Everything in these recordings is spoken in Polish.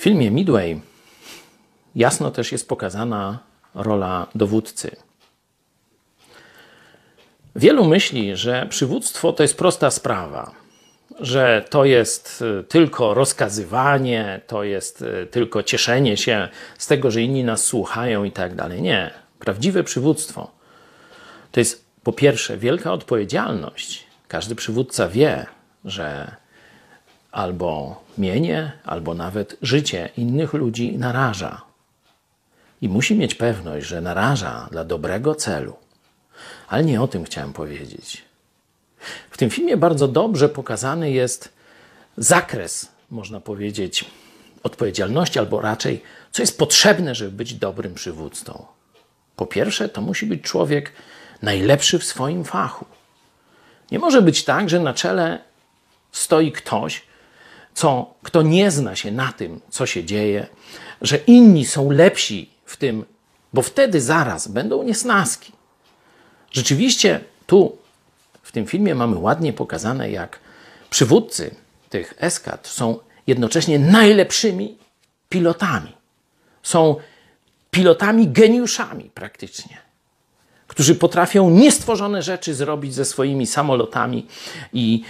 W filmie Midway jasno też jest pokazana rola dowódcy. Wielu myśli, że przywództwo to jest prosta sprawa, że to jest y, tylko rozkazywanie, to jest y, tylko cieszenie się z tego, że inni nas słuchają i tak dalej. Nie. Prawdziwe przywództwo to jest po pierwsze wielka odpowiedzialność. Każdy przywódca wie, że albo mienie, albo nawet życie innych ludzi naraża. I musi mieć pewność, że naraża dla dobrego celu. Ale nie o tym chciałem powiedzieć. W tym filmie bardzo dobrze pokazany jest zakres, można powiedzieć, odpowiedzialności, albo raczej, co jest potrzebne, żeby być dobrym przywódcą. Po pierwsze, to musi być człowiek najlepszy w swoim fachu. Nie może być tak, że na czele stoi ktoś, co, kto nie zna się na tym, co się dzieje, że inni są lepsi w tym, bo wtedy zaraz będą niesnaski. Rzeczywiście tu w tym filmie mamy ładnie pokazane, jak przywódcy tych eskad są jednocześnie najlepszymi pilotami. Są pilotami geniuszami praktycznie, którzy potrafią niestworzone rzeczy zrobić ze swoimi samolotami i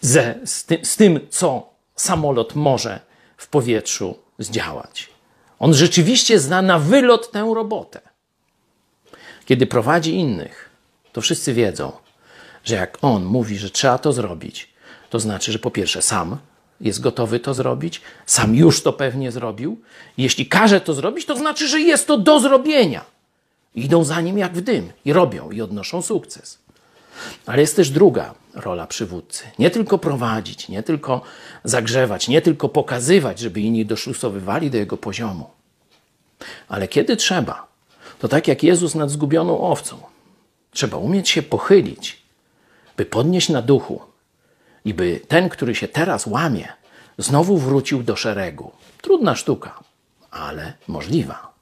ze, z, ty, z tym, co samolot może w powietrzu zdziałać. On rzeczywiście zna na wylot tę robotę. Kiedy prowadzi innych, to wszyscy wiedzą, że jak on mówi, że trzeba to zrobić, to znaczy, że po pierwsze sam jest gotowy to zrobić, sam już to pewnie zrobił. Jeśli każe to zrobić, to znaczy, że jest to do zrobienia. Idą za nim jak w dym i robią i odnoszą sukces. Ale jest też druga rola przywódcy. Nie tylko prowadzić, nie tylko zagrzewać, nie tylko pokazywać, żeby inni doszlusowywali do jego poziomu. Ale kiedy trzeba, to tak jak Jezus nad zgubioną owcą, trzeba umieć się pochylić, by podnieść na duchu i by ten, który się teraz łamie, znowu wrócił do szeregu. Trudna sztuka, ale możliwa.